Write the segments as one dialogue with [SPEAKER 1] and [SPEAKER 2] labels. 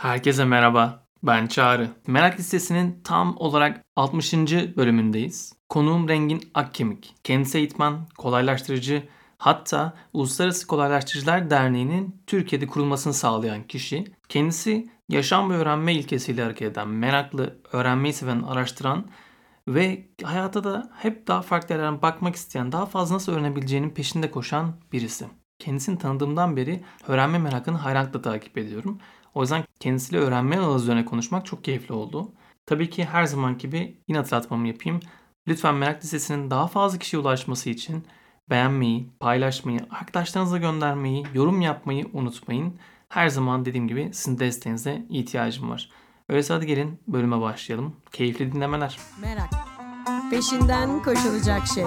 [SPEAKER 1] Herkese merhaba. Ben Çağrı. Merak listesinin tam olarak 60. bölümündeyiz. Konuğum Rengin Akkemik. Kendisi eğitmen, kolaylaştırıcı, hatta Uluslararası Kolaylaştırıcılar Derneği'nin Türkiye'de kurulmasını sağlayan kişi. Kendisi yaşam ve öğrenme ilkesiyle hareket eden, meraklı, öğrenmeyi seven, araştıran ve hayata da hep daha farklı yerlerden bakmak isteyen, daha fazla nasıl öğrenebileceğinin peşinde koşan birisi. Kendisini tanıdığımdan beri öğrenme merakını hayranlıkla takip ediyorum. O yüzden kendisiyle öğrenme ağı üzerine konuşmak çok keyifli oldu. Tabii ki her zaman gibi yine hatırlatmamı yapayım. Lütfen Merak Listesi'nin daha fazla kişiye ulaşması için beğenmeyi, paylaşmayı, arkadaşlarınıza göndermeyi, yorum yapmayı unutmayın. Her zaman dediğim gibi sizin desteğinize ihtiyacım var. Öyleyse hadi gelin bölüme başlayalım. Keyifli dinlemeler.
[SPEAKER 2] Merak. Peşinden koşulacak şey.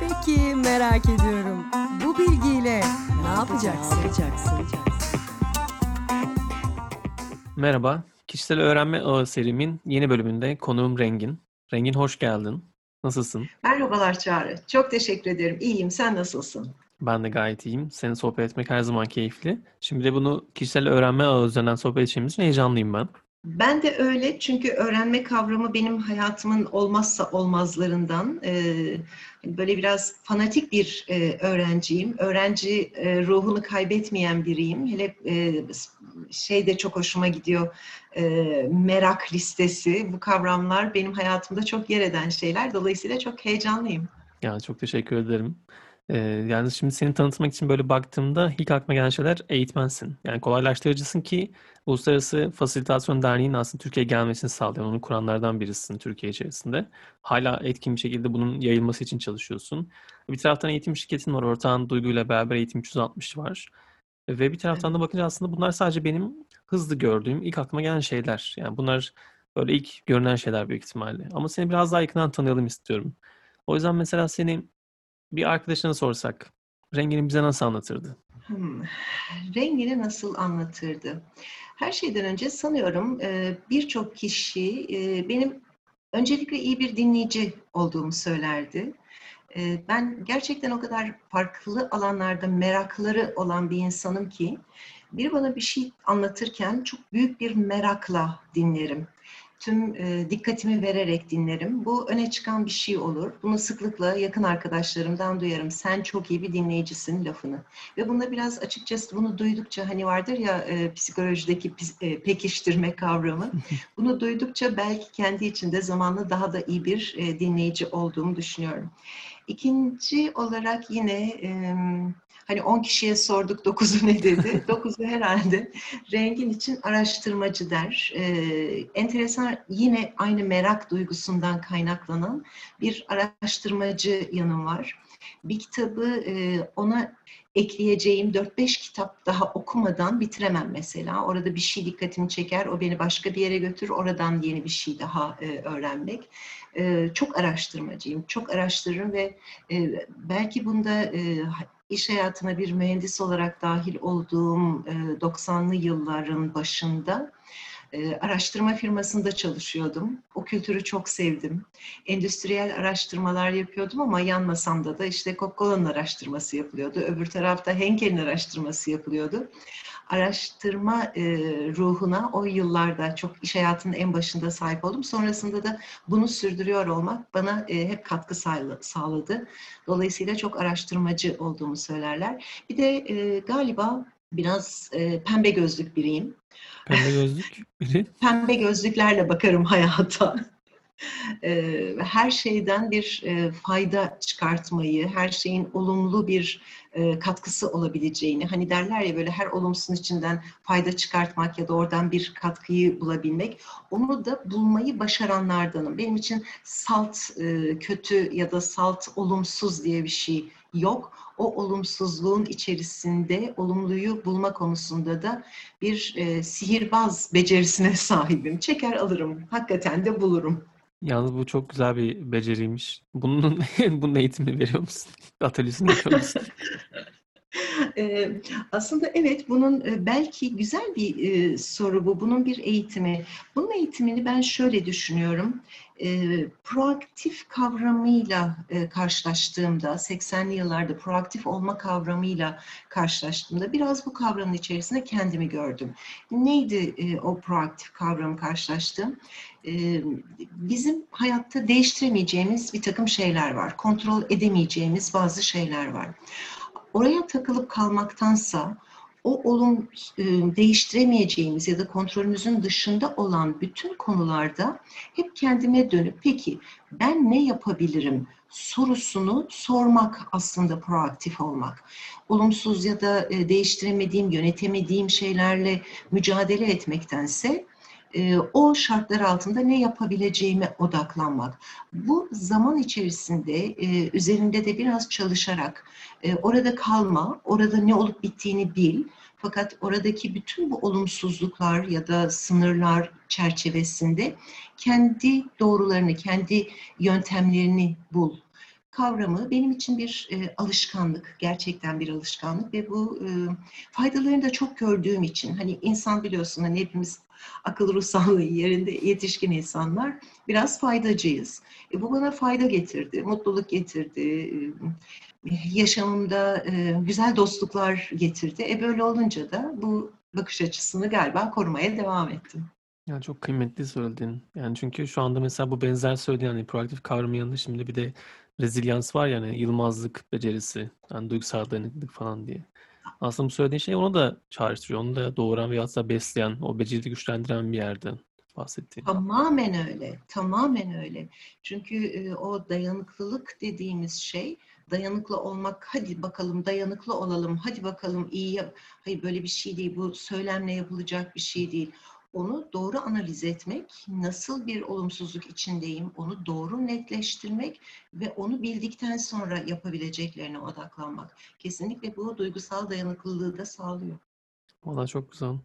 [SPEAKER 2] Peki merak ediyorum. Bu bilgiyle ne yapacaksın?
[SPEAKER 1] Merhaba. Kişisel Öğrenme Ağı serimin yeni bölümünde konuğum Rengin. Rengin hoş geldin. Nasılsın?
[SPEAKER 3] Merhabalar Çağrı. Çok teşekkür ederim. İyiyim. Sen nasılsın?
[SPEAKER 1] Ben de gayet iyiyim. Seninle sohbet etmek her zaman keyifli. Şimdi de bunu kişisel öğrenme ağı üzerinden sohbet edeceğimiz için heyecanlıyım ben.
[SPEAKER 3] Ben de öyle çünkü öğrenme kavramı benim hayatımın olmazsa olmazlarından. Ee, böyle biraz fanatik bir e, öğrenciyim. Öğrenci e, ruhunu kaybetmeyen biriyim. Hele e, şey de çok hoşuma gidiyor. E, merak listesi. Bu kavramlar benim hayatımda çok yer eden şeyler. Dolayısıyla çok heyecanlıyım.
[SPEAKER 1] Yani çok teşekkür ederim. Yani şimdi seni tanıtmak için böyle baktığımda ilk aklıma gelen şeyler eğitmensin. Yani kolaylaştırıcısın ki Uluslararası Fasilitasyon Derneği'nin aslında Türkiye'ye gelmesini sağlayan, onu kuranlardan birisin Türkiye içerisinde. Hala etkin bir şekilde bunun yayılması için çalışıyorsun. Bir taraftan eğitim şirketin var, ortağın Duygu ile beraber Eğitim 360 var. Ve bir taraftan da bakınca aslında bunlar sadece benim hızlı gördüğüm, ilk aklıma gelen şeyler. Yani bunlar böyle ilk görünen şeyler büyük ihtimalle. Ama seni biraz daha yakından tanıyalım istiyorum. O yüzden mesela seni bir arkadaşına sorsak, rengini bize nasıl anlatırdı?
[SPEAKER 3] Hmm. Rengini nasıl anlatırdı? Her şeyden önce sanıyorum e, birçok kişi e, benim öncelikle iyi bir dinleyici olduğumu söylerdi. E, ben gerçekten o kadar farklı alanlarda merakları olan bir insanım ki biri bana bir şey anlatırken çok büyük bir merakla dinlerim tüm e, dikkatimi vererek dinlerim. Bu öne çıkan bir şey olur. Bunu sıklıkla yakın arkadaşlarımdan duyarım. Sen çok iyi bir dinleyicisin lafını. Ve bunda biraz açıkçası bunu duydukça hani vardır ya e, psikolojideki e, pekiştirme kavramı. Bunu duydukça belki kendi içinde zamanla daha da iyi bir e, dinleyici olduğumu düşünüyorum. İkinci olarak yine e, Hani 10 kişiye sorduk 9'u ne dedi? 9'u herhalde rengin için araştırmacı der. Ee, enteresan yine aynı merak duygusundan kaynaklanan bir araştırmacı yanım var. Bir kitabı e, ona ekleyeceğim 4-5 kitap daha okumadan bitiremem mesela. Orada bir şey dikkatimi çeker, o beni başka bir yere götürür, oradan yeni bir şey daha e, öğrenmek. E, çok araştırmacıyım, çok araştırırım ve e, belki bunda e, iş hayatına bir mühendis olarak dahil olduğum 90'lı yılların başında araştırma firmasında çalışıyordum. O kültürü çok sevdim. Endüstriyel araştırmalar yapıyordum ama yan masamda da işte Coca-Cola'nın araştırması yapılıyordu. Öbür tarafta Henkel'in araştırması yapılıyordu araştırma e, ruhuna o yıllarda çok iş hayatının en başında sahip oldum. Sonrasında da bunu sürdürüyor olmak bana e, hep katkı sağladı. Dolayısıyla çok araştırmacı olduğumu söylerler. Bir de e, galiba biraz e, pembe gözlük biriyim.
[SPEAKER 1] Pembe gözlük biri?
[SPEAKER 3] pembe gözlüklerle bakarım hayata her şeyden bir fayda çıkartmayı, her şeyin olumlu bir katkısı olabileceğini, hani derler ya böyle her olumsuzun içinden fayda çıkartmak ya da oradan bir katkıyı bulabilmek, onu da bulmayı başaranlardanım. Benim için salt kötü ya da salt olumsuz diye bir şey yok. O olumsuzluğun içerisinde olumluyu bulma konusunda da bir e, sihirbaz becerisine sahibim. Çeker alırım, hakikaten de bulurum.
[SPEAKER 1] Yalnız bu çok güzel bir beceriymiş. Bunun bunun eğitimini veriyor musun? Atölyesini yapıyor musun?
[SPEAKER 3] Aslında evet, bunun, belki güzel bir, soru bu. Bunun bir eğitimi. Bunun eğitimini ben şöyle düşünüyorum. Proaktif kavramıyla, karşılaştığımda, 80'li yıllarda proaktif olma kavramıyla karşılaştığımda biraz bu kavramın içerisinde kendimi gördüm. Neydi, o proaktif kavramı karşılaştığım? Bizim hayatta değiştiremeyeceğimiz bir takım şeyler var. Kontrol edemeyeceğimiz bazı şeyler var. Oraya takılıp kalmaktansa o olum e, değiştiremeyeceğimiz ya da kontrolümüzün dışında olan bütün konularda hep kendime dönüp peki ben ne yapabilirim sorusunu sormak aslında proaktif olmak. Olumsuz ya da e, değiştiremediğim, yönetemediğim şeylerle mücadele etmektense o şartlar altında ne yapabileceğime odaklanmak. Bu zaman içerisinde üzerinde de biraz çalışarak orada kalma, orada ne olup bittiğini bil. Fakat oradaki bütün bu olumsuzluklar ya da sınırlar çerçevesinde kendi doğrularını, kendi yöntemlerini bul kavramı benim için bir e, alışkanlık, gerçekten bir alışkanlık ve bu e, faydalarını da çok gördüğüm için hani insan biliyorsun hani hepimiz akıl ruh sağlığı yerinde yetişkin insanlar biraz faydacıyız. E, bu bana fayda getirdi, mutluluk getirdi, e, yaşamımda e, güzel dostluklar getirdi. E böyle olunca da bu bakış açısını galiba korumaya devam ettim.
[SPEAKER 1] Ya çok kıymetli söyledin. Yani çünkü şu anda mesela bu benzer söylediğin hani proaktif kavramı yanında şimdi bir de rezilyans var yani yılmazlık becerisi, yani duygusal dayanıklılık falan diye. Aslında bu söylediğin şey onu da çağrıştırıyor. Onu da doğuran veya da besleyen, o beceri güçlendiren bir yerden bahsettiğin.
[SPEAKER 3] Tamamen öyle, tamamen öyle. Çünkü e, o dayanıklılık dediğimiz şey, dayanıklı olmak, hadi bakalım dayanıklı olalım, hadi bakalım iyi yap. Hayır böyle bir şey değil, bu söylemle yapılacak bir şey değil onu doğru analiz etmek, nasıl bir olumsuzluk içindeyim, onu doğru netleştirmek ve onu bildikten sonra yapabileceklerine odaklanmak. Kesinlikle bu duygusal dayanıklılığı da sağlıyor.
[SPEAKER 1] Valla çok güzel.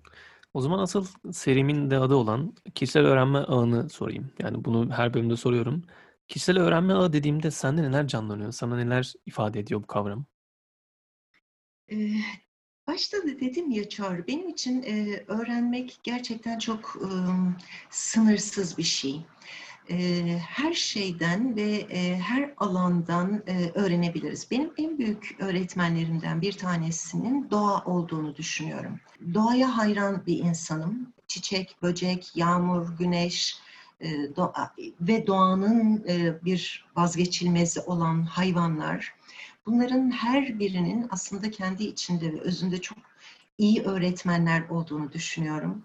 [SPEAKER 1] O zaman asıl serimin de adı olan kişisel öğrenme ağını sorayım. Yani bunu her bölümde soruyorum. Kişisel öğrenme ağı dediğimde sende neler canlanıyor? Sana neler ifade ediyor bu kavram?
[SPEAKER 3] Başta da dedim ya Çağrı, benim için e, öğrenmek gerçekten çok e, sınırsız bir şey. E, her şeyden ve e, her alandan e, öğrenebiliriz. Benim en büyük öğretmenlerimden bir tanesinin doğa olduğunu düşünüyorum. Doğaya hayran bir insanım. Çiçek, böcek, yağmur, güneş doğa, ve doğanın bir vazgeçilmezi olan hayvanlar Bunların her birinin aslında kendi içinde ve özünde çok iyi öğretmenler olduğunu düşünüyorum.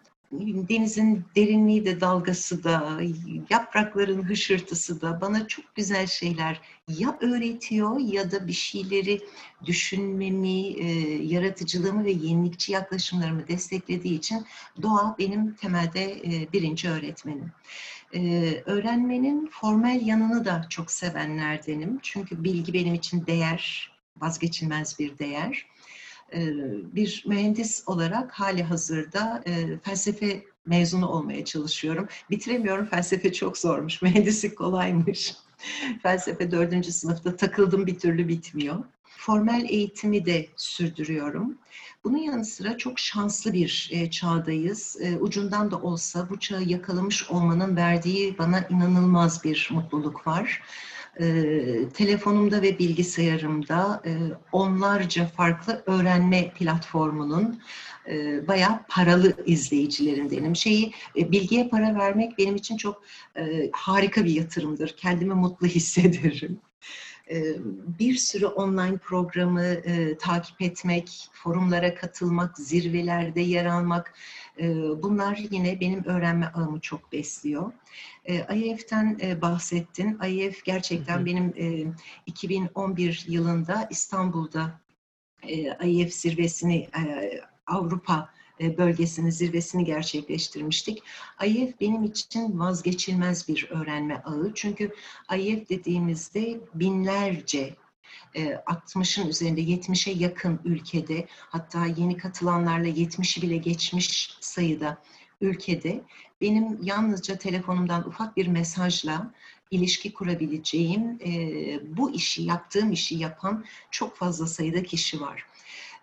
[SPEAKER 3] Denizin derinliği de dalgası da, yaprakların hışırtısı da bana çok güzel şeyler ya öğretiyor ya da bir şeyleri düşünmemi, e, yaratıcılığımı ve yenilikçi yaklaşımlarımı desteklediği için doğa benim temelde e, birinci öğretmenim. Ee, öğrenmenin formel yanını da çok sevenlerdenim. Çünkü bilgi benim için değer, vazgeçilmez bir değer. Ee, bir mühendis olarak hali hazırda e, felsefe mezunu olmaya çalışıyorum. Bitiremiyorum, felsefe çok zormuş, mühendislik kolaymış. felsefe dördüncü sınıfta takıldım bir türlü bitmiyor. Formel eğitimi de sürdürüyorum. Bunun yanı sıra çok şanslı bir e, çağdayız. E, ucundan da olsa bu çağı yakalamış olmanın verdiği bana inanılmaz bir mutluluk var. E, telefonumda ve bilgisayarımda onlarca farklı öğrenme platformunun bayağı paralı izleyicilerindenim. Şeyi bilgiye para vermek benim için çok harika bir yatırımdır. Kendimi mutlu hissederim bir sürü online programı e, takip etmek, forumlara katılmak, zirvelerde yer almak e, bunlar yine benim öğrenme ağımı çok besliyor. E, IEF'ten e, bahsettin. IEF gerçekten hı hı. benim e, 2011 yılında İstanbul'da e, IEF zirvesini e, Avrupa e, bölgesinin zirvesini gerçekleştirmiştik. IEF benim için vazgeçilmez bir öğrenme ağı. Çünkü IEF dediğimizde binlerce 60'ın e, üzerinde 70'e yakın ülkede hatta yeni katılanlarla 70'i bile geçmiş sayıda ülkede benim yalnızca telefonumdan ufak bir mesajla ilişki kurabileceğim bu işi, yaptığım işi yapan çok fazla sayıda kişi var.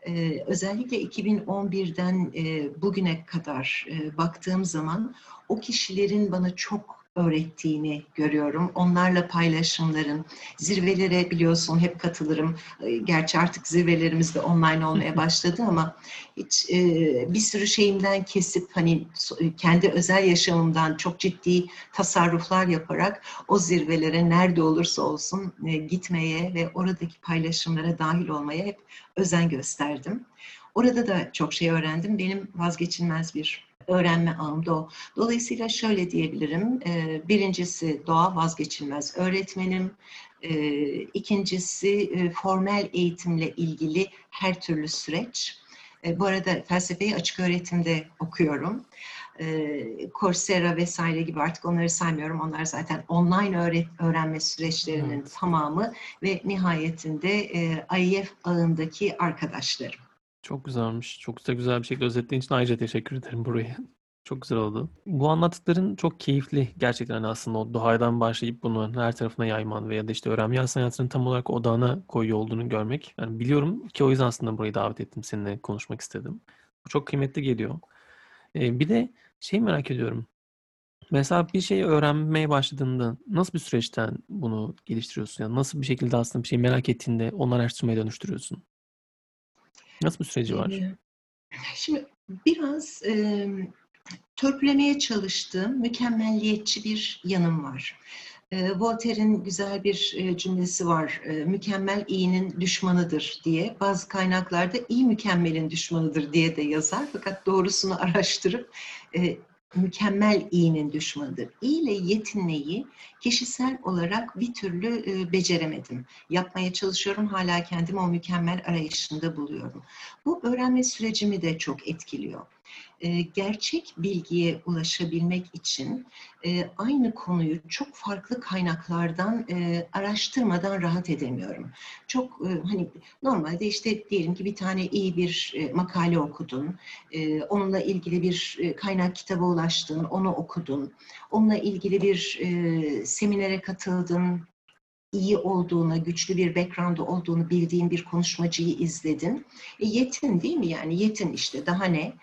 [SPEAKER 3] Ee, özellikle 2011'den e, bugüne kadar e, baktığım zaman o kişilerin bana çok öğrettiğini görüyorum. Onlarla paylaşımların, zirvelere biliyorsun hep katılırım. Ee, Gerçi artık zirvelerimiz de online olmaya başladı ama hiç e, bir sürü şeyimden kesip hani so- kendi özel yaşamımdan çok ciddi tasarruflar yaparak o zirvelere nerede olursa olsun e, gitmeye ve oradaki paylaşımlara dahil olmaya hep özen gösterdim. Orada da çok şey öğrendim. Benim vazgeçilmez bir öğrenme ağım da o. Dolayısıyla şöyle diyebilirim. e, Birincisi doğa vazgeçilmez öğretmenim. E, İkincisi e, formel eğitimle ilgili her türlü süreç. E, Bu arada felsefeyi açık öğretimde okuyorum. Coursera vesaire gibi artık onları saymıyorum. Onlar zaten online öğret öğrenme süreçlerinin
[SPEAKER 1] Evet.
[SPEAKER 3] tamamı ve nihayetinde e, IEF ağındaki arkadaşlarım.
[SPEAKER 1] Çok güzelmiş. Çok da güzel bir şekilde özetlediğin için ayrıca teşekkür ederim burayı. Çok güzel oldu. Bu anlattıkların çok keyifli gerçekten hani aslında o doğadan başlayıp bunu her tarafına yayman veya da işte öğrenme hayatının tam olarak odağına koyuyor olduğunu görmek. Yani biliyorum ki o yüzden aslında burayı davet ettim seninle konuşmak istedim. Bu çok kıymetli geliyor. Ee, bir de şey merak ediyorum. Mesela bir şeyi öğrenmeye başladığında nasıl bir süreçten bunu geliştiriyorsun? Yani nasıl bir şekilde aslında bir şeyi merak ettiğinde onu araştırmaya dönüştürüyorsun? Nasıl bir süreci var?
[SPEAKER 3] Şimdi biraz e, törpülemeye çalıştığım mükemmelliyetçi bir yanım var. E, Voltaire'in güzel bir e, cümlesi var. E, mükemmel iyinin düşmanıdır diye. Bazı kaynaklarda iyi mükemmelin düşmanıdır diye de yazar. Fakat doğrusunu araştırıp e, mükemmel iyinin düşmanıdır. İyi ile yetinmeyi kişisel olarak bir türlü e, beceremedim. Yapmaya çalışıyorum. Hala kendimi o mükemmel arayışında buluyorum. Bu öğrenme sürecimi de çok etkiliyor. E, gerçek bilgiye ulaşabilmek için e, aynı konuyu çok farklı kaynaklardan e, araştırmadan rahat edemiyorum. Çok hani normalde işte diyelim ki bir tane iyi bir makale okudun, onunla ilgili bir kaynak kitaba ulaştın, onu okudun, onunla ilgili bir seminere katıldın, iyi olduğunu, güçlü bir background olduğunu bildiğin bir konuşmacıyı izledin. E, yetin değil mi yani yetin işte daha ne?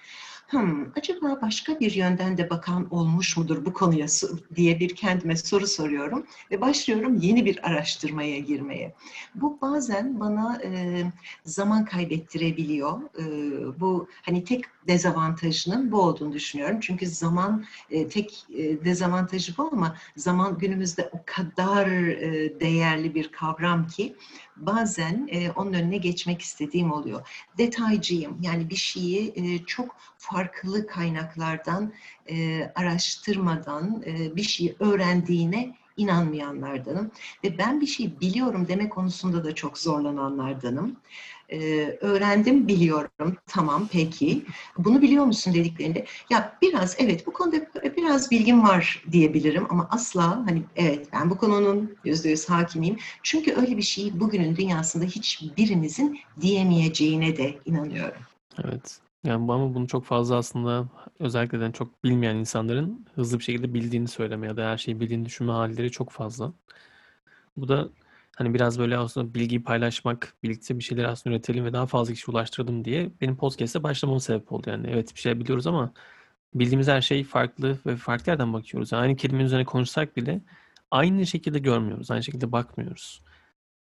[SPEAKER 3] Hmm, acaba başka bir yönden de bakan olmuş mudur bu konuya diye bir kendime soru soruyorum ve başlıyorum yeni bir araştırmaya girmeye. Bu bazen bana e, zaman kaybettirebiliyor. E, bu hani tek dezavantajının bu olduğunu düşünüyorum. Çünkü zaman e, tek e, dezavantajı bu ama zaman günümüzde o kadar e, değerli bir kavram ki bazen e, onun önüne geçmek istediğim oluyor. Detaycıyım yani bir şeyi e, çok farklı kaynaklardan e, araştırmadan e, bir şeyi öğrendiğine inanmayanlardanım ve ben bir şey biliyorum deme konusunda da çok zorlananlardanım. Ee, öğrendim, biliyorum. Tamam, peki. Bunu biliyor musun dediklerinde ya biraz evet bu konuda biraz bilgim var diyebilirim ama asla hani evet ben bu konunun yüzde yüz hakimiyim. Çünkü öyle bir şeyi bugünün dünyasında hiçbirimizin diyemeyeceğine de inanıyorum.
[SPEAKER 1] Evet. Yani ama bunu çok fazla aslında özellikle de çok bilmeyen insanların hızlı bir şekilde bildiğini söyleme ya da her şeyi bildiğini düşünme halleri çok fazla. Bu da hani biraz böyle aslında bilgiyi paylaşmak, birlikte bir şeyleri aslında üretelim ve daha fazla kişiye ulaştıralım diye benim podcast'e başlamam sebep oldu. Yani evet bir şeyler biliyoruz ama bildiğimiz her şey farklı ve farklı yerden bakıyoruz. Yani aynı kelimenin üzerine konuşsak bile aynı şekilde görmüyoruz, aynı şekilde bakmıyoruz.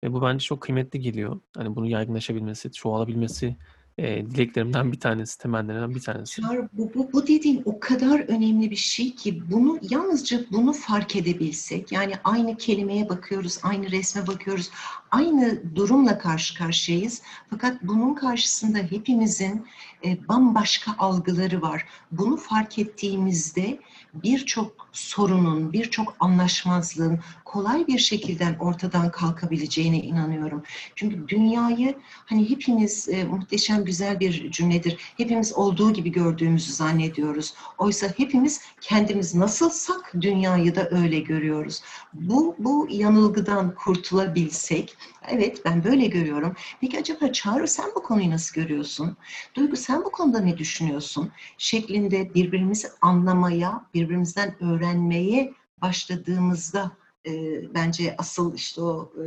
[SPEAKER 1] Ve bu bence çok kıymetli geliyor. Hani bunu yaygınlaşabilmesi, çoğalabilmesi e, dileklerimden bir tanesi, temellerinden bir tanesi.
[SPEAKER 3] Çağrı, bu, bu, bu dediğin o kadar önemli bir şey ki bunu yalnızca bunu fark edebilsek yani aynı kelimeye bakıyoruz, aynı resme bakıyoruz, aynı durumla karşı karşıyayız. Fakat bunun karşısında hepimizin e, bambaşka algıları var. Bunu fark ettiğimizde birçok sorunun, birçok anlaşmazlığın kolay bir şekilde ortadan kalkabileceğine inanıyorum. Çünkü dünyayı hani hepimiz e, muhteşem güzel bir cümledir. Hepimiz olduğu gibi gördüğümüzü zannediyoruz. Oysa hepimiz kendimiz nasılsak dünyayı da öyle görüyoruz. Bu bu yanılgıdan kurtulabilsek, evet ben böyle görüyorum. Peki acaba Çağrı sen bu konuyu nasıl görüyorsun? Duygu sen bu konuda ne düşünüyorsun? Şeklinde birbirimizi anlamaya, birbirimizden öğrenmeye başladığımızda e, bence asıl işte o e,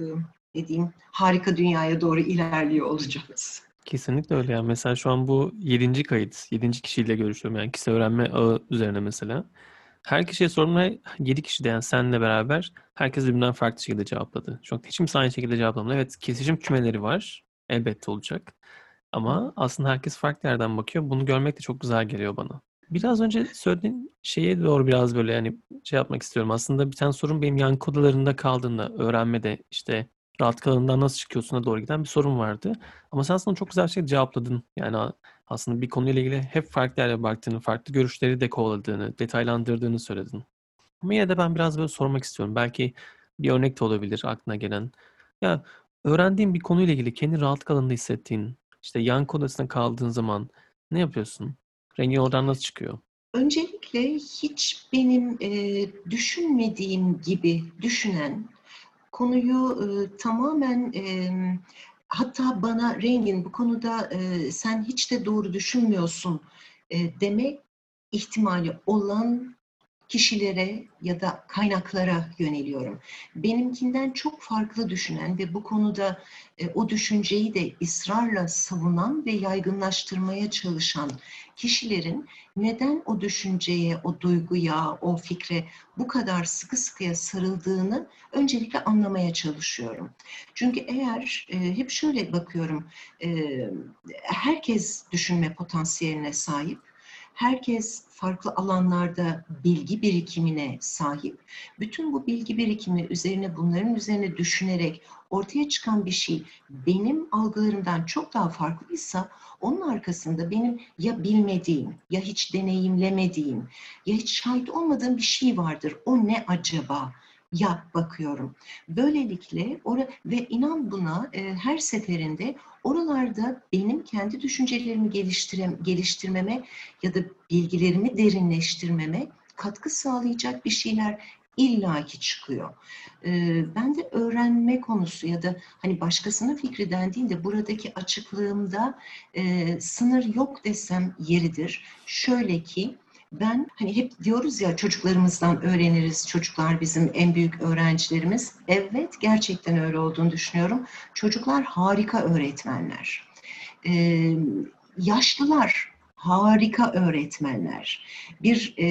[SPEAKER 3] dediğim harika dünyaya doğru ilerliyor olacağız.
[SPEAKER 1] Kesinlikle öyle yani. Mesela şu an bu 7. kayıt. 7. kişiyle görüşüyorum. Yani kişisel öğrenme ağı üzerine mesela. Her kişiye sorduğumda 7 kişi de yani seninle beraber herkes birbirinden farklı şekilde cevapladı. Şu an hiç kimse aynı şekilde cevaplamadı. Evet kesişim kümeleri var. Elbette olacak. Ama aslında herkes farklı yerden bakıyor. Bunu görmek de çok güzel geliyor bana. Biraz önce söylediğin şeye doğru biraz böyle yani şey yapmak istiyorum. Aslında bir tane sorun benim yankı odalarında kaldığında öğrenmede işte rahat nasıl çıkıyorsun'a doğru giden bir sorun vardı. Ama sen aslında çok güzel şey cevapladın. Yani aslında bir konuyla ilgili hep farklı yerlere baktığını, farklı görüşleri de kovaladığını, detaylandırdığını söyledin. Ama yine de ben biraz böyle sormak istiyorum. Belki bir örnek de olabilir aklına gelen. Ya öğrendiğin bir konuyla ilgili kendi rahat alanında hissettiğin, işte yankı odasında kaldığın zaman ne yapıyorsun? Rengin oradan nasıl çıkıyor?
[SPEAKER 3] Öncelikle hiç benim e, düşünmediğim gibi düşünen, konuyu e, tamamen e, hatta bana rengin bu konuda e, sen hiç de doğru düşünmüyorsun e, deme ihtimali olan kişilere ya da kaynaklara yöneliyorum. Benimkinden çok farklı düşünen ve bu konuda e, o düşünceyi de ısrarla savunan ve yaygınlaştırmaya çalışan kişilerin neden o düşünceye, o duyguya, o fikre bu kadar sıkı sıkıya sarıldığını öncelikle anlamaya çalışıyorum. Çünkü eğer e, hep şöyle bakıyorum, e, herkes düşünme potansiyeline sahip herkes farklı alanlarda bilgi birikimine sahip. Bütün bu bilgi birikimi üzerine bunların üzerine düşünerek ortaya çıkan bir şey benim algılarımdan çok daha farklıysa onun arkasında benim ya bilmediğim ya hiç deneyimlemediğim ya hiç şahit olmadığım bir şey vardır. O ne acaba? Ya bakıyorum. Böylelikle ora ve inan buna e, her seferinde oralarda benim kendi düşüncelerimi geliştirem, geliştirmeme ya da bilgilerimi derinleştirmeme katkı sağlayacak bir şeyler illaki çıkıyor. Ee, ben de öğrenme konusu ya da hani başkasının fikri dendiğinde buradaki açıklığımda e, sınır yok desem yeridir. Şöyle ki ben hani hep diyoruz ya çocuklarımızdan öğreniriz. Çocuklar bizim en büyük öğrencilerimiz. Evet gerçekten öyle olduğunu düşünüyorum. Çocuklar harika öğretmenler. Ee, yaşlılar harika öğretmenler. Bir e,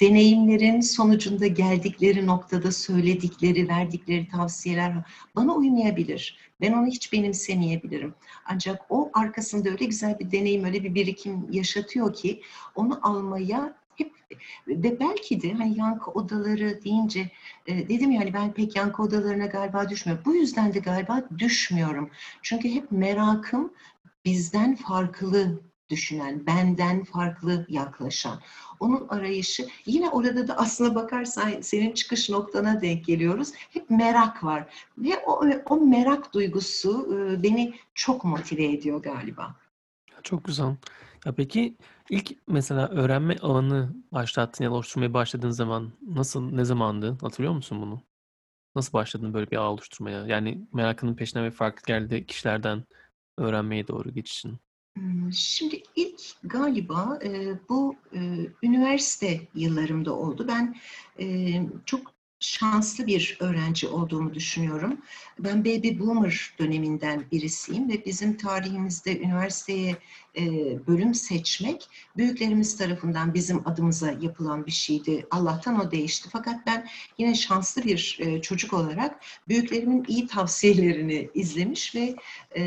[SPEAKER 3] deneyimlerin sonucunda geldikleri noktada söyledikleri, verdikleri tavsiyeler bana uymayabilir. Ben onu hiç benimsemeyebilirim. Ancak o arkasında öyle güzel bir deneyim, öyle bir birikim yaşatıyor ki onu almaya ve belki de hani yankı odaları deyince e, dedim yani ben pek yankı odalarına galiba düşmüyorum. Bu yüzden de galiba düşmüyorum. Çünkü hep merakım bizden farklı düşünen, benden farklı yaklaşan. Onun arayışı yine orada da aslına bakarsan senin çıkış noktana denk geliyoruz. Hep merak var ve o, o merak duygusu e, beni çok motive ediyor galiba.
[SPEAKER 1] Çok güzel. Ya peki ilk mesela öğrenme alanı başlattın ya da oluşturmaya başladığın zaman nasıl, ne zamandı? Hatırlıyor musun bunu? Nasıl başladın böyle bir ağ oluşturmaya? Yani merakının peşine ve farklı geldi kişilerden öğrenmeye doğru geçişin.
[SPEAKER 3] Şimdi ilk galiba e, bu e, üniversite yıllarımda oldu. Ben e, çok şanslı bir öğrenci olduğumu düşünüyorum. Ben baby boomer döneminden birisiyim ve bizim tarihimizde üniversiteye e, bölüm seçmek büyüklerimiz tarafından bizim adımıza yapılan bir şeydi. Allah'tan o değişti. Fakat ben yine şanslı bir e, çocuk olarak büyüklerimin iyi tavsiyelerini izlemiş ve e,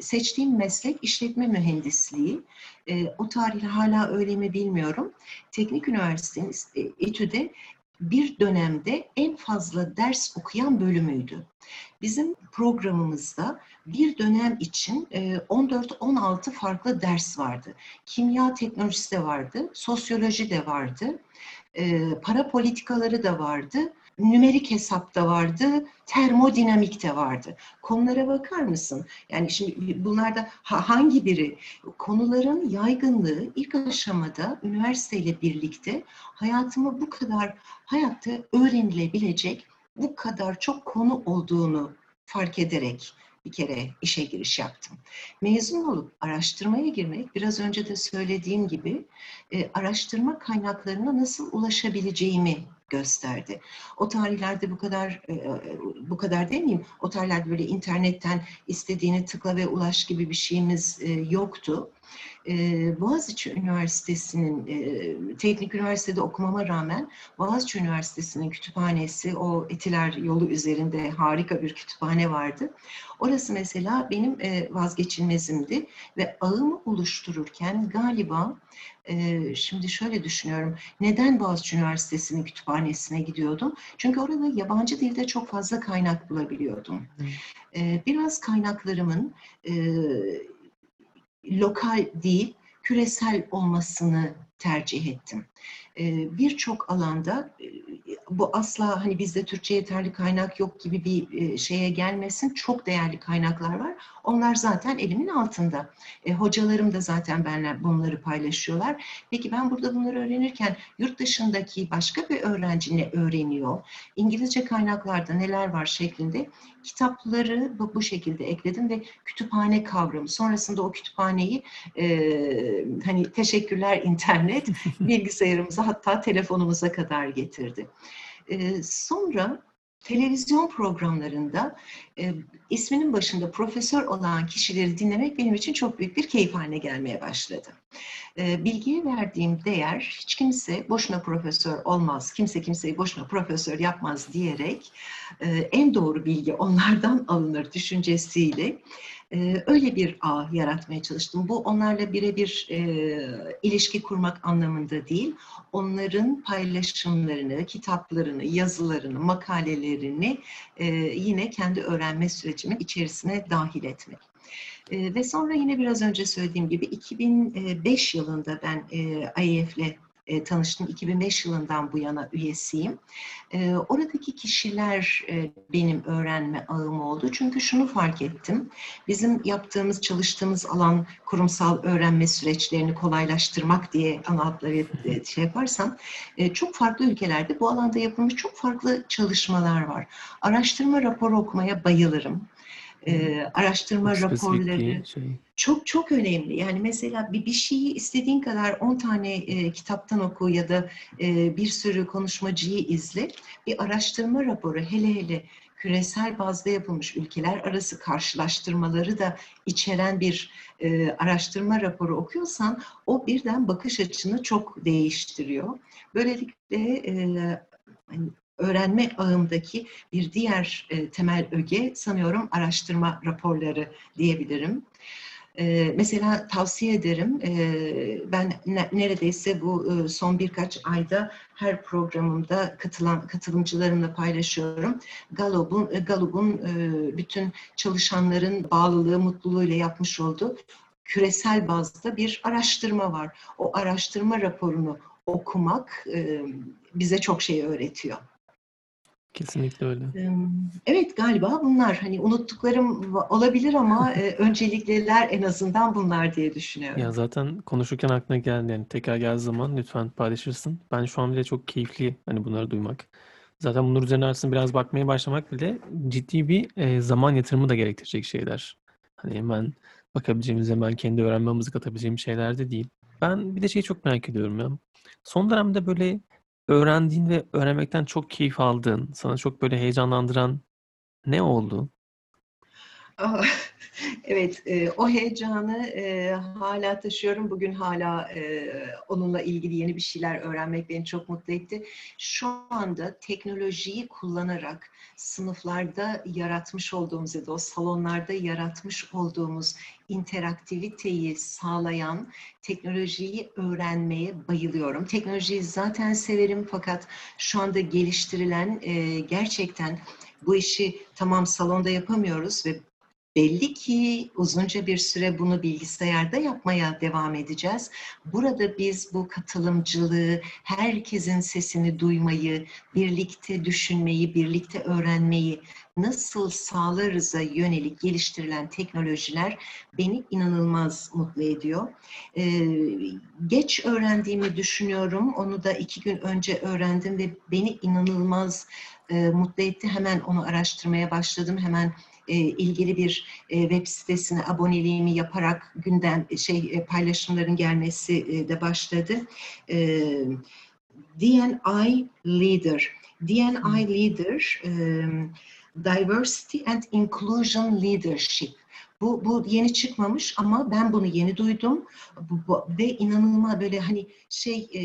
[SPEAKER 3] seçtiğim meslek işletme mühendisliği. O tarih hala öyle mi bilmiyorum. Teknik Üniversitesi'nin e, etüde bir dönemde en fazla ders okuyan bölümüydü. Bizim programımızda bir dönem için 14-16 e, farklı ders vardı. Kimya teknolojisi de vardı, sosyoloji de vardı, e, para politikaları da vardı, nümerik hesap da vardı, termodinamik de vardı. Konulara bakar mısın? Yani şimdi bunlarda hangi biri? Konuların yaygınlığı ilk aşamada üniversiteyle birlikte hayatımı bu kadar hayatta öğrenilebilecek bu kadar çok konu olduğunu fark ederek bir kere işe giriş yaptım. Mezun olup araştırmaya girmek, biraz önce de söylediğim gibi e, araştırma kaynaklarına nasıl ulaşabileceğimi gösterdi. O tarihlerde bu kadar e, bu kadar demeyeyim. O tarihlerde böyle internetten istediğini tıkla ve ulaş gibi bir şeyimiz e, yoktu. E, Boğaziçi Üniversitesi'nin teknik üniversitede okumama rağmen Boğaziçi Üniversitesi'nin kütüphanesi o Etiler yolu üzerinde harika bir kütüphane vardı. Orası mesela benim vazgeçilmezimdi ve ağımı oluştururken galiba şimdi şöyle düşünüyorum. Neden Boğaziçi Üniversitesi'nin kütüphanesine gidiyordum? Çünkü orada yabancı dilde çok fazla kaynak bulabiliyordum. Biraz kaynaklarımın lokal değil, küresel olmasını tercih ettim. Birçok alanda bu asla hani bizde Türkçe yeterli kaynak yok gibi bir şeye gelmesin. Çok değerli kaynaklar var. Onlar zaten elimin altında. E, hocalarım da zaten benimle bunları paylaşıyorlar. Peki ben burada bunları öğrenirken yurt dışındaki başka bir öğrenci ne öğreniyor? İngilizce kaynaklarda neler var şeklinde kitapları bu, bu şekilde ekledim ve kütüphane kavramı. Sonrasında o kütüphaneyi e, hani teşekkürler internet bilgisayarımıza hatta telefonumuza kadar getirdi. Sonra televizyon programlarında e, isminin başında profesör olan kişileri dinlemek benim için çok büyük bir keyif haline gelmeye başladı. E, bilgiye verdiğim değer hiç kimse boşuna profesör olmaz, kimse kimseyi boşuna profesör yapmaz diyerek e, en doğru bilgi onlardan alınır düşüncesiyle e, öyle bir ağ yaratmaya çalıştım. Bu onlarla birebir e, ilişki kurmak anlamında değil, onların paylaşımlarını, kitaplarını, yazılarını, makalelerini e, yine kendi öğrenme sürecimin içerisine dahil etmek. E, ve sonra yine biraz önce söylediğim gibi 2005 yılında ben e, IEF'le e, tanıştım. 2005 yılından bu yana üyesiyim. E, oradaki kişiler e, benim öğrenme ağım oldu. Çünkü şunu fark ettim. Bizim yaptığımız, çalıştığımız alan kurumsal öğrenme süreçlerini kolaylaştırmak diye ana adları e, şey yaparsam e, çok farklı ülkelerde bu alanda yapılmış çok farklı çalışmalar var. Araştırma raporu okumaya bayılırım e, araştırma
[SPEAKER 1] Çok
[SPEAKER 3] raporları
[SPEAKER 1] şey.
[SPEAKER 3] çok çok önemli. Yani mesela bir, bir şeyi istediğin kadar 10 tane e, kitaptan oku ya da e, bir sürü konuşmacıyı izle. Bir araştırma raporu hele hele küresel bazda yapılmış ülkeler arası karşılaştırmaları da içeren bir e, araştırma raporu okuyorsan o birden bakış açını çok değiştiriyor. Böylelikle e, hani öğrenme ağımdaki bir diğer e, temel öge sanıyorum araştırma raporları diyebilirim. E, mesela tavsiye ederim, e, ben ne, neredeyse bu e, son birkaç ayda her programımda katılan katılımcılarımla paylaşıyorum. Gallup'un e, Gallup e, bütün çalışanların bağlılığı, mutluluğuyla yapmış olduğu küresel bazda bir araştırma var. O araştırma raporunu okumak e, bize çok şey öğretiyor.
[SPEAKER 1] Kesinlikle öyle.
[SPEAKER 3] Evet galiba bunlar hani unuttuklarım olabilir ama öncelikliler en azından bunlar diye düşünüyorum.
[SPEAKER 1] Ya zaten konuşurken aklına geldi yani tekrar geldiği zaman lütfen paylaşırsın. Ben şu an bile çok keyifli hani bunları duymak. Zaten bunlar üzerine aslında biraz bakmaya başlamak bile ciddi bir zaman yatırımı da gerektirecek şeyler. Hani hemen bakabileceğimiz, hemen kendi öğrenmemizi katabileceğimiz şeyler de değil. Ben bir de şeyi çok merak ediyorum ya. Son dönemde böyle öğrendiğin ve öğrenmekten çok keyif aldığın, sana çok böyle heyecanlandıran ne oldu?
[SPEAKER 3] Evet, e, o heyecanı e, hala taşıyorum. Bugün hala e, onunla ilgili yeni bir şeyler öğrenmek beni çok mutlu etti. Şu anda teknolojiyi kullanarak sınıflarda yaratmış olduğumuz ya da o salonlarda yaratmış olduğumuz interaktiviteyi sağlayan teknolojiyi öğrenmeye bayılıyorum. Teknolojiyi zaten severim fakat şu anda geliştirilen e, gerçekten bu işi tamam salonda yapamıyoruz ve Belli ki uzunca bir süre bunu bilgisayarda yapmaya devam edeceğiz. Burada biz bu katılımcılığı, herkesin sesini duymayı, birlikte düşünmeyi, birlikte öğrenmeyi nasıl sağlarıza yönelik geliştirilen teknolojiler beni inanılmaz mutlu ediyor. Ee, geç öğrendiğimi düşünüyorum. Onu da iki gün önce öğrendim ve beni inanılmaz e, mutlu etti. Hemen onu araştırmaya başladım. Hemen e, ilgili bir e, web sitesine aboneliğimi yaparak günden şey e, paylaşımların gelmesi e, de başladı. E, DNI Leader. DNI Leader, um, Diversity and Inclusion Leadership. Bu, bu yeni çıkmamış ama ben bunu yeni duydum bu, bu- ve inanılmaz böyle hani şey e,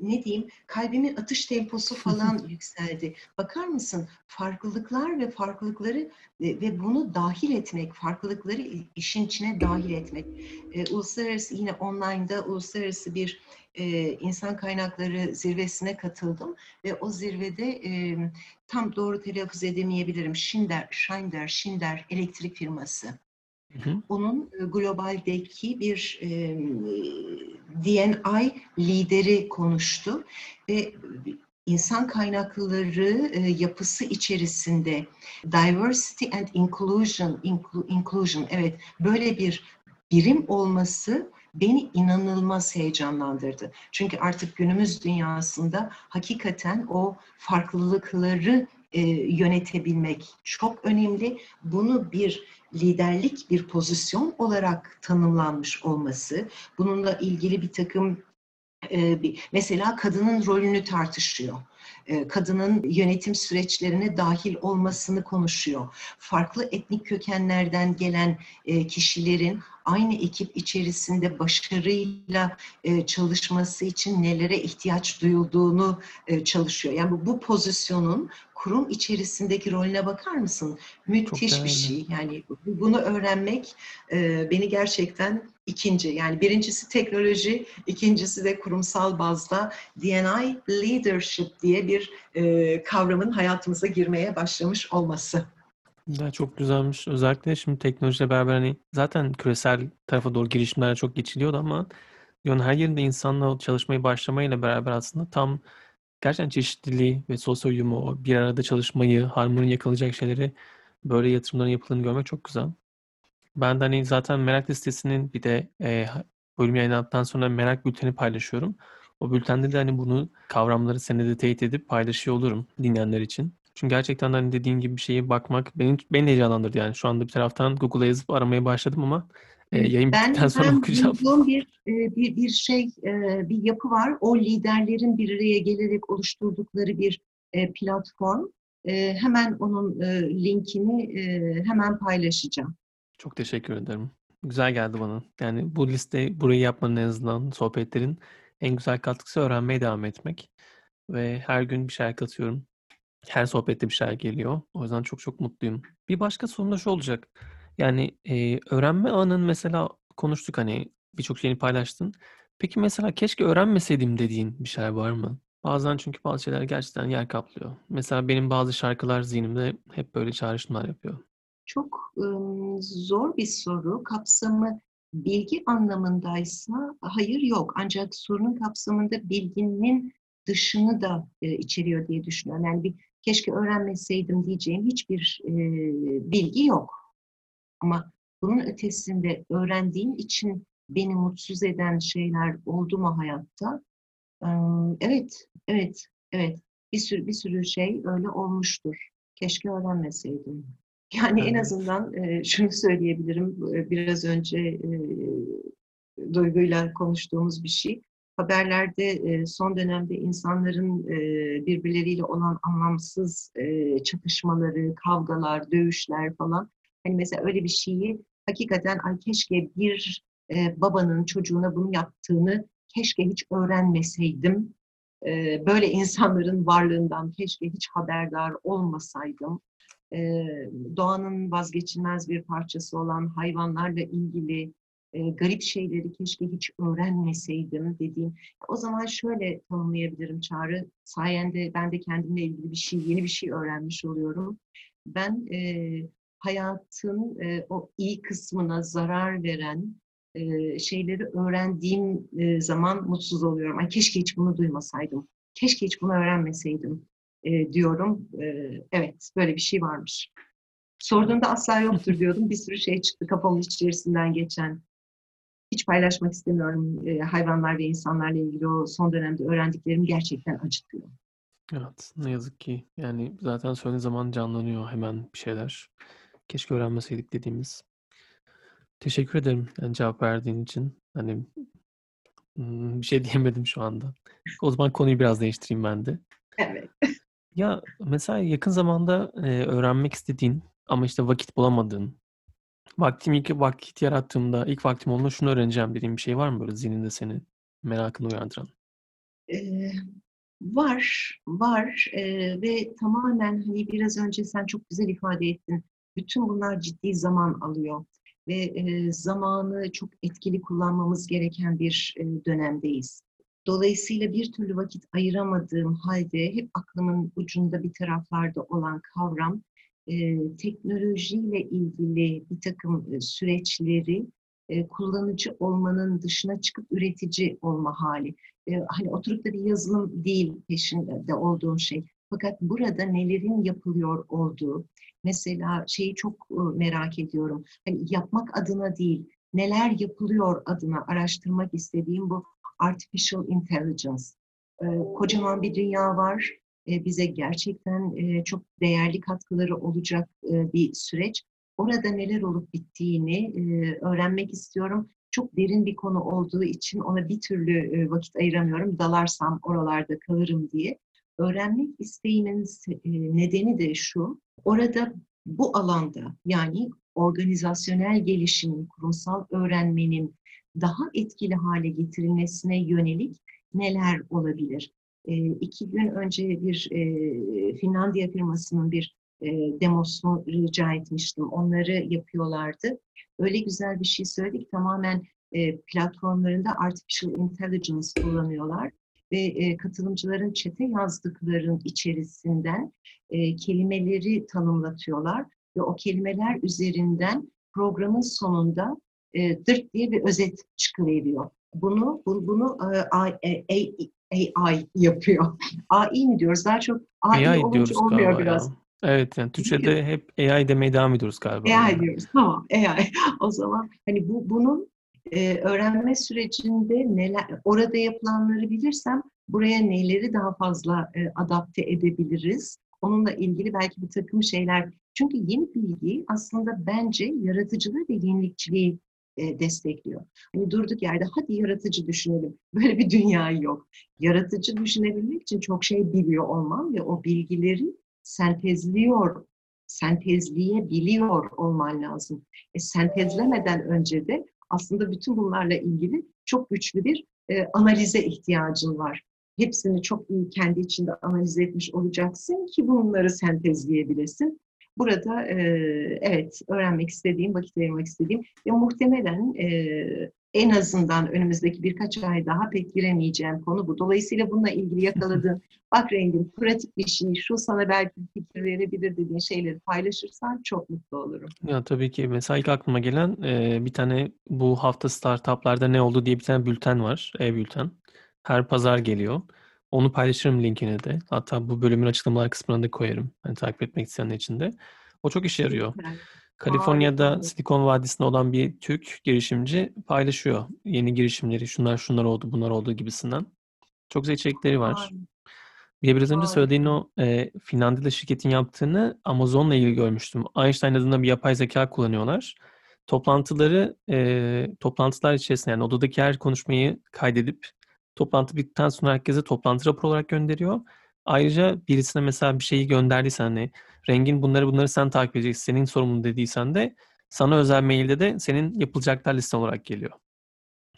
[SPEAKER 3] ne diyeyim kalbimin atış temposu falan yükseldi. Bakar mısın farklılıklar ve farklılıkları e, ve bunu dahil etmek, farklılıkları işin içine dahil etmek. E, uluslararası yine online'da uluslararası bir e, insan kaynakları zirvesine katıldım ve o zirvede e, tam doğru telaffuz edemeyebilirim. Schindler, Schindler, Schindler elektrik firması
[SPEAKER 1] Hı hı.
[SPEAKER 3] onun e, globaldeki bir e, DNI lideri konuştu ve insan kaynakları e, yapısı içerisinde diversity and inclusion inclu- inclusion evet böyle bir birim olması beni inanılmaz heyecanlandırdı. Çünkü artık günümüz dünyasında hakikaten o farklılıkları e, yönetebilmek çok önemli. Bunu bir liderlik bir pozisyon olarak tanımlanmış olması, bununla ilgili bir takım e, mesela kadının rolünü tartışıyor. E, Kadının yönetim süreçlerine dahil olmasını konuşuyor. Farklı etnik kökenlerden gelen kişilerin aynı ekip içerisinde başarıyla e, çalışması için nelere ihtiyaç duyulduğunu e, çalışıyor. Yani bu, bu pozisyonun kurum içerisindeki rolüne bakar mısın? Müthiş bir şey. Yani bu- bunu öğrenmek e, beni gerçekten ikinci yani birincisi teknoloji, ikincisi de kurumsal bazda DNI leadership diye bir e, kavramın hayatımıza girmeye başlamış olması.
[SPEAKER 1] Ya çok güzelmiş. Özellikle şimdi teknolojiyle beraber hani zaten küresel tarafa doğru girişimler çok geçiliyordu ama dünyanın her yerinde insanla çalışmaya başlamayla beraber aslında tam gerçekten çeşitliliği ve sosyal uyumu, bir arada çalışmayı, harmoni yakalayacak şeyleri böyle yatırımların yapıldığını görmek çok güzel. Ben de hani zaten merak listesinin bir de e, bölüm yayınlandıktan sonra merak bülteni paylaşıyorum. O bültende de hani bunu kavramları senede teyit edip paylaşıyor olurum dinleyenler için. Çünkü gerçekten hani dediğin gibi bir şeye bakmak beni, beni heyecanlandırdı yani. Şu anda bir taraftan Google'a yazıp aramaya başladım ama e, yayın
[SPEAKER 3] Ben,
[SPEAKER 1] bittikten sonra
[SPEAKER 3] ben
[SPEAKER 1] okuyacağım.
[SPEAKER 3] duyduğum bir, e, bir, bir şey, e, bir yapı var. O liderlerin bir araya gelerek oluşturdukları bir e, platform. Hemen onun linkini hemen paylaşacağım.
[SPEAKER 1] Çok teşekkür ederim. Güzel geldi bana. Yani bu liste burayı yapmanın en azından sohbetlerin en güzel katkısı öğrenmeye devam etmek. Ve her gün bir şeyler katıyorum. Her sohbette bir şeyler geliyor. O yüzden çok çok mutluyum. Bir başka sorum da şu olacak. Yani e, öğrenme anın mesela konuştuk hani birçok şeyini paylaştın. Peki mesela keşke öğrenmeseydim dediğin bir şeyler var mı? Bazen çünkü bazı şeyler gerçekten yer kaplıyor. Mesela benim bazı şarkılar zihnimde hep böyle çağrışımlar yapıyor.
[SPEAKER 3] Çok ım, zor bir soru. Kapsamı bilgi anlamındaysa hayır yok. Ancak sorunun kapsamında bilginin dışını da e, içeriyor diye düşünüyorum. Yani bir keşke öğrenmeseydim diyeceğim hiçbir e, bilgi yok. Ama bunun ötesinde öğrendiğim için beni mutsuz eden şeyler oldu mu hayatta? Im, Evet, evet, evet. Bir sürü bir sürü şey öyle olmuştur. Keşke öğrenmeseydim. Yani en
[SPEAKER 1] Evet.
[SPEAKER 3] azından e, şunu söyleyebilirim. e, Biraz önce e, Duygu'yla konuştuğumuz bir şey. Haberlerde e, son dönemde insanların e, birbirleriyle olan anlamsız e, çatışmaları, kavgalar, dövüşler falan. Hani mesela öyle bir şeyi hakikaten ay keşke bir babanın çocuğuna bunu yaptığını keşke hiç öğrenmeseydim. Böyle insanların varlığından keşke hiç haberdar olmasaydım. Doğanın vazgeçilmez bir parçası olan hayvanlarla ilgili e, garip şeyleri keşke hiç öğrenmeseydim dediğim. O zaman şöyle tanımlayabilirim Çağrı. Sayende ben de kendimle ilgili bir şey, yeni bir şey öğrenmiş oluyorum. Ben e, hayatın e, o iyi kısmına zarar veren e, şeyleri öğrendiğim e, zaman mutsuz oluyorum. Ay keşke hiç bunu duymasaydım. Keşke hiç bunu öğrenmeseydim e, diyorum. E, evet, böyle bir şey varmış. Sorduğunda asla yoktur diyordum. Bir sürü şey çıktı kafamın içerisinden geçen. Hiç paylaşmak istemiyorum e, hayvanlar ve insanlarla ilgili o son dönemde öğrendiklerimi gerçekten acıtıyor.
[SPEAKER 1] Evet, ne yazık ki. Yani zaten söylediğin zaman canlanıyor hemen bir şeyler. Keşke öğrenmeseydik dediğimiz. Teşekkür ederim yani cevap verdiğin için. Hani Imm, bir şey diyemedim şu anda. O zaman konuyu biraz değiştireyim ben de.
[SPEAKER 3] Evet.
[SPEAKER 1] Ya, mesela yakın zamanda, eee, öğrenmek istediğin ama, işte, vakit bulamadığın, "Vaktim ki vakit yarattığımda, ilk vaktim olduğunda şunu öğreneceğim." dediğin bir şey var mı böyle zihninde senin merakını uyandıran?
[SPEAKER 3] Eee, var, var, eee, ve tamamen, hani, biraz önce sen çok güzel ifade ettin. Bütün bunlar ciddi zaman alıyor ve, eee, zamanı çok etkili kullanmamız gereken bir, eee, dönemdeyiz. Dolayısıyla bir türlü vakit ayıramadığım hâlde hep aklımın ucunda bir taraflarda olan kavram, eee, teknolojiyle ilgili birtakım, eee, süreçleri, eee, kullanıcı olmanın dışına çıkıp üretici olma hâli. Eee, hani, oturup da bir yazılım değil peşinde olduğum şey. Fakat burada nelerin yapılıyor olduğu, mesela şeyi çok, ııı, merak ediyorum, hani, yapmak adına değil, neler yapılıyor adına araştırmak istediğim bu artificial intelligence. Eee, kocaman bir dünya var. Eee, bize gerçekten, eee, çok değerli katkıları olacak, eee, bir süreç. Orada neler olup bittiğini, öğrenmek istiyorum. Çok derin bir konu olduğu için ona bir türlü, vakit ayıramıyorum. Dalarsam oralarda kalırım diye. Öğrenmek isteğimin nedeni de şu, orada bu alanda, yani organizasyonel gelişimin, kurumsal öğrenmenin daha etkili hâle getirilmesine yönelik neler olabilir? Eee, 2 gün önce bir, eee, Finlandiya firmasının bir, eee, demosunu rica etmiştim. Onları yapıyorlardı. Öyle güzel bir şey söyledi ki tamamen, eee, platformlarında artificial intelligence kullanıyorlar ve, eee, katılımcıların chat'e yazdıkların içerisinden, eee, kelimeleri tanımlatıyorlar ve o kelimeler üzerinden programın sonunda, eee, dırt diye bir özet çıkıveriyor. Bunu bu bunu, e ey AI yapıyor. AI mi diyoruz? Daha çok AI
[SPEAKER 1] AI diyoruz
[SPEAKER 3] olmuyor biraz.
[SPEAKER 1] ya. Evet, yani Türkçe'de hep AI demeye devam ediyoruz galiba
[SPEAKER 3] AI
[SPEAKER 1] yani.
[SPEAKER 3] diyoruz. Tamam, AI. O zaman, hani, bu bunun, eee, öğrenme sürecinde neler orada yapılanları bilirsem buraya neleri daha fazla, eee, adapte edebiliriz? Onunla ilgili belki birtakım şeyler Çünkü yeni bilgi aslında bence yaratıcılığı ve yenilikçiliği, eee, destekliyor. Hani, durduk yerde "Hadi yaratıcı düşünelim." Böyle bir dünya yok. Yaratıcı düşünebilmek için çok şey biliyor olman ve o bilgileri sentezliyor sentezleyebiliyor olman lazım. E, sentezlemeden önce de aslında bütün bunlarla ilgili çok güçlü bir, eee, analize ihtiyacın var. Hepsini çok iyi kendi içinde analiz etmiş olacaksın ki bunları sentezleyebilesin. Burada, eee, evet, öğrenmek istediğim, vakit ayırmak istediğim ve muhtemelen, eee, en azından önümüzdeki birkaç ay daha pek giremeyeceğim konu bu. Dolayısıyla bununla ilgili yakaladığın, "Bak Rengin, pratik bir şey, şu sana belki fikir verebilir." dediğin şeyleri paylaşırsan çok mutlu olurum.
[SPEAKER 1] Ya, tabii ki. Mesela ilk aklıma gelen, eee, bir tane bu hafta startup'larda ne oldu diye bir tane bülten var, e-bülten. Her pazar geliyor. Onu paylaşırım linkini de. Hatta bu bölümün açıklamalar kısmına da koyarım, hani, takip etmek isteyenler için de. O çok işe yarıyor. Kaliforniya'da
[SPEAKER 3] Harika.
[SPEAKER 1] Silikon Vadisi'nde olan bir Türk girişimci paylaşıyor yeni girişimleri, şunlar şunlar oldu, bunlar oldu gibisinden. Çok güzel içerikleri var.
[SPEAKER 3] Harika.
[SPEAKER 1] Bir biraz önce söylediğin o, eee, Finlandiyalı şirketin yaptığını Amazon'la ilgili görmüştüm. Einstein adında bir yapay zekâ kullanıyorlar. Toplantıları, eee, toplantılar içerisinde, yani odadaki her konuşmayı kaydedip toplantı bittikten sonra herkese toplantı raporu olarak gönderiyor. Ayrıca birisine mesela bir şeyi gönderdiysen, hani, "Rengin bunları bunları sen takip edeceksin, senin sorumluluğun." dediysen de sana özel mail'de de senin yapılacaklar listen olarak geliyor.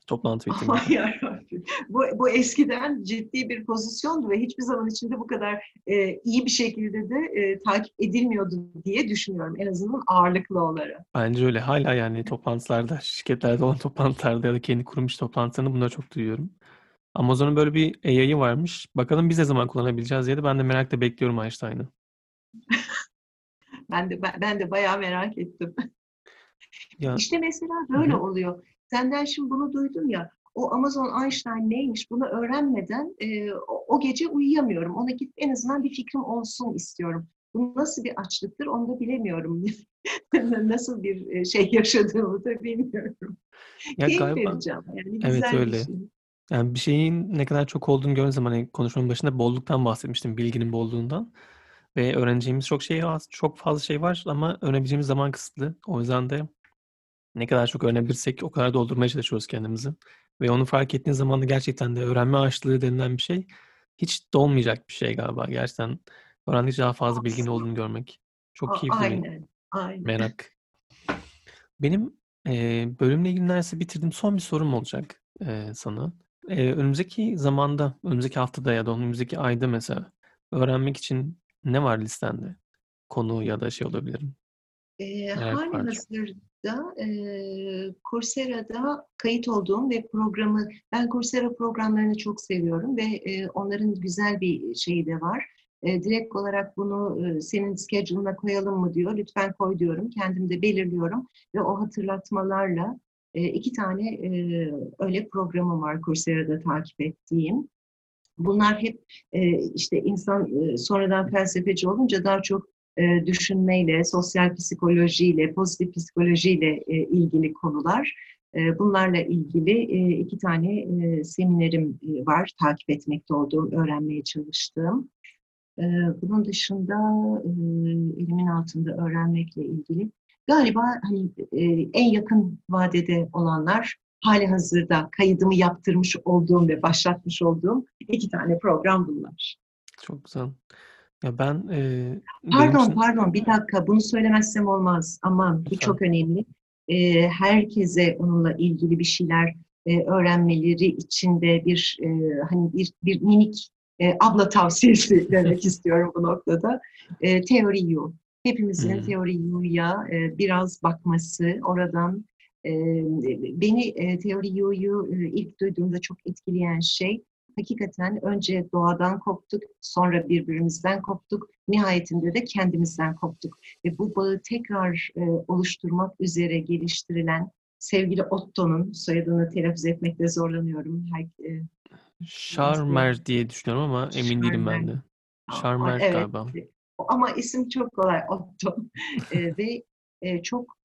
[SPEAKER 1] Toplantı
[SPEAKER 3] yarabbim! Bu bu eskiden ciddi bir pozisyondu ve hiçbir zaman içinde bu kadar, eee, iyi bir şekilde de, eee, takip edilmiyordu diye düşünüyorum en azından ağırlıklı olarak.
[SPEAKER 1] Bence öyle. Hâlâ, yani, toplantılarda, şirketlerde olan toplantılarda ya da kendi kurum içi toplantılarında bunları çok duyuyorum. Amazon'un böyle bir AI'ı varmış. Bakalım biz ne zaman kullanabileceğiz diye de ben de merakla bekliyorum Einstein'ı.
[SPEAKER 3] Ben de ben de bayağı merak ettim.
[SPEAKER 1] Ya
[SPEAKER 3] İşte, mesela böyle
[SPEAKER 1] hı.
[SPEAKER 3] oluyor. Senden şimdi bunu duydum ya, o Amazon Einstein neymiş bunu öğrenmeden, eee, o o gece uyuyamıyorum. Ona gidip en azından bir fikrim olsun istiyorum. Bu nasıl bir açlıktır onu da bilemiyorum. Nasıl bir, eee, şey yaşadığımı da bilmiyorum.
[SPEAKER 1] Ya,
[SPEAKER 3] Keyif
[SPEAKER 1] galiba
[SPEAKER 3] vereceğim. Yani
[SPEAKER 1] Evet,
[SPEAKER 3] güzel bir
[SPEAKER 1] öyle.
[SPEAKER 3] şey.
[SPEAKER 1] Yani, bir şeyin ne kadar çok olduğunu gördüğün zaman, hani, konuşmanın başında bolluktan bahsetmiştim, bilginin bolluğundan ve öğreneceğimiz çok şey az çok fazla şey var ama öğrenebileceğimiz zaman kısıtlı. O yüzden de ne kadar çok öğrenebilirsek o kadar doldurmaya çalışıyoruz kendimizi. ve onu fark ettiğin zaman da gerçekten de öğrenme açlığı denilen bir şey hiç dolmayacak bir şey galiba. Gerçekten öğrendikçe daha fazla bilgin
[SPEAKER 3] Aslında.
[SPEAKER 1] olduğunu görmek. Çok keyifli
[SPEAKER 3] aynen, aynen.
[SPEAKER 1] merak. Benim, eee, bölümle ilgili neredeyse bitirdim. Son bir sorum olacak, eee, sana. Eee, önümüzdeki zamanda, önümüzdeki haftada ya da önümüzdeki ayda mesela öğrenmek için ne var listende? Konu ya da şey olabilir. Var çok.
[SPEAKER 3] hâlihazırda, eee, Coursera'da kayıt olduğum ve programı ben Coursera programlarını çok seviyorum ve, eee, onların güzel bir şeyi de var. Eee, direkt olarak bunu, ııı, senin schedule'ına koyalım mı diyor. Lütfen koy diyorum. Kendim de belirliyorum ve o hatırlatmalarla, eee, 2 tane, eee, öyle programım var Coursera'da takip ettiğim. Bunlar hep, eee, işte insan, eee, sonradan felsefeci olunca daha çok, düşünmeyle, sosyal psikolojiyle, pozitif psikolojiyle, ilgili konular. Bunlarla ilgili, 2 tane, seminerim, var takip etmekte olduğum, öğrenmeye çalıştığım. Bunun dışında, eee, elimin altında öğrenmekle ilgili galiba, hani, eee, en yakın vadede olanlar hâlihazırda kaydımı yaptırmış olduğum ve başlatmış olduğum 2 tane program bunlar.
[SPEAKER 1] Çok güzel. Ya ben, benim
[SPEAKER 3] Pardon,
[SPEAKER 1] için
[SPEAKER 3] pardon, bir dakika. Bunu söylemezsem olmaz. Aman, bu
[SPEAKER 1] Lütfen.
[SPEAKER 3] çok önemli. Eee, herkese onunla ilgili bir şeyler, eee, öğrenmeleri için de bir, eee, hani, bir bir minik, eee, abla tavsiyesi vermek istiyorum bu noktada. Eee, Theory U. Hepimizin
[SPEAKER 1] Hımm.
[SPEAKER 3] Theory U'ya, eee, biraz bakması, oradan, eee, beni, eee, Theory U'yu, eee, ilk duyduğumda çok etkileyen şey, hakikaten önce doğadan koptuk, sonra birbirimizden koptuk, nihayetinde de kendimizden koptuk ve bu bağı tekrar, eee, oluşturmak üzere geliştirilen sevgili Otto'nun, soyadını telaffuz etmekte zorlanıyorum. Her nasıl
[SPEAKER 1] Scharmer diye düşünüyorum ama emin değilim ben de. Scharmer
[SPEAKER 3] evet,
[SPEAKER 1] galiba.
[SPEAKER 3] Ama isim çok kolay Otto. Eee, ve, eee, çok,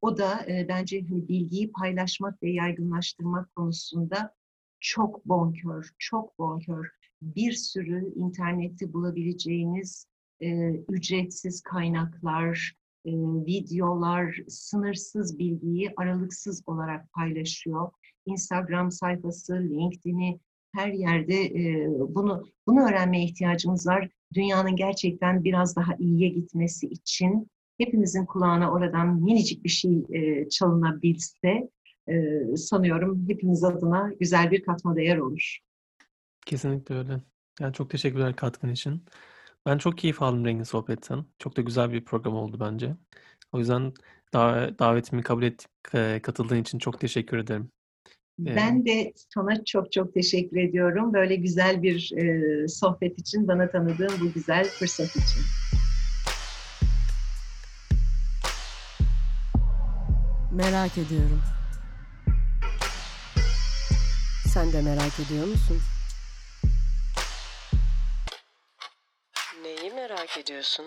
[SPEAKER 3] o da, eee, bence, hani, bilgiyi paylaşmak ve yaygınlaştırmak konusunda çok bonkör, çok bonkör. Bir sürü internette bulabileceğiniz, eee, ücretsiz kaynaklar, eee, videolar, sınırsız bilgiyi aralıksız olarak paylaşıyor. Instagram sayfası, LinkedIn'i, her yerde, eee, bunu bunu öğrenmeye ihtiyacımız var. Dünyanın gerçekten biraz daha iyiye gitmesi için hepimizin kulağına oradan minicik bir şey, eee, çalınabilse, eee, sanıyorum hepimiz adına güzel bir katma değer olur.
[SPEAKER 1] Kesinlikle öyle. Yani, çok teşekkürler katkın için. Ben çok keyif aldım Rengin sohbetten. Çok da güzel bir program oldu bence. O yüzden dav davetimi kabul eee, katıldığın için çok teşekkür ederim. Eee
[SPEAKER 3] Ben de sana çok çok teşekkür ediyorum. Böyle güzel bir, eee, sohbet için, bana tanıdığın bu güzel fırsat için.
[SPEAKER 2] Merak ediyorum. Sen de merak ediyor musun?
[SPEAKER 4] Neyi merak ediyorsun?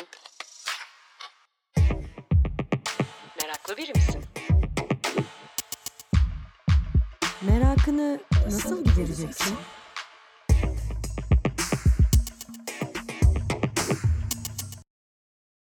[SPEAKER 4] Meraklı biri misin?
[SPEAKER 2] Merakını nasıl gidereceksin?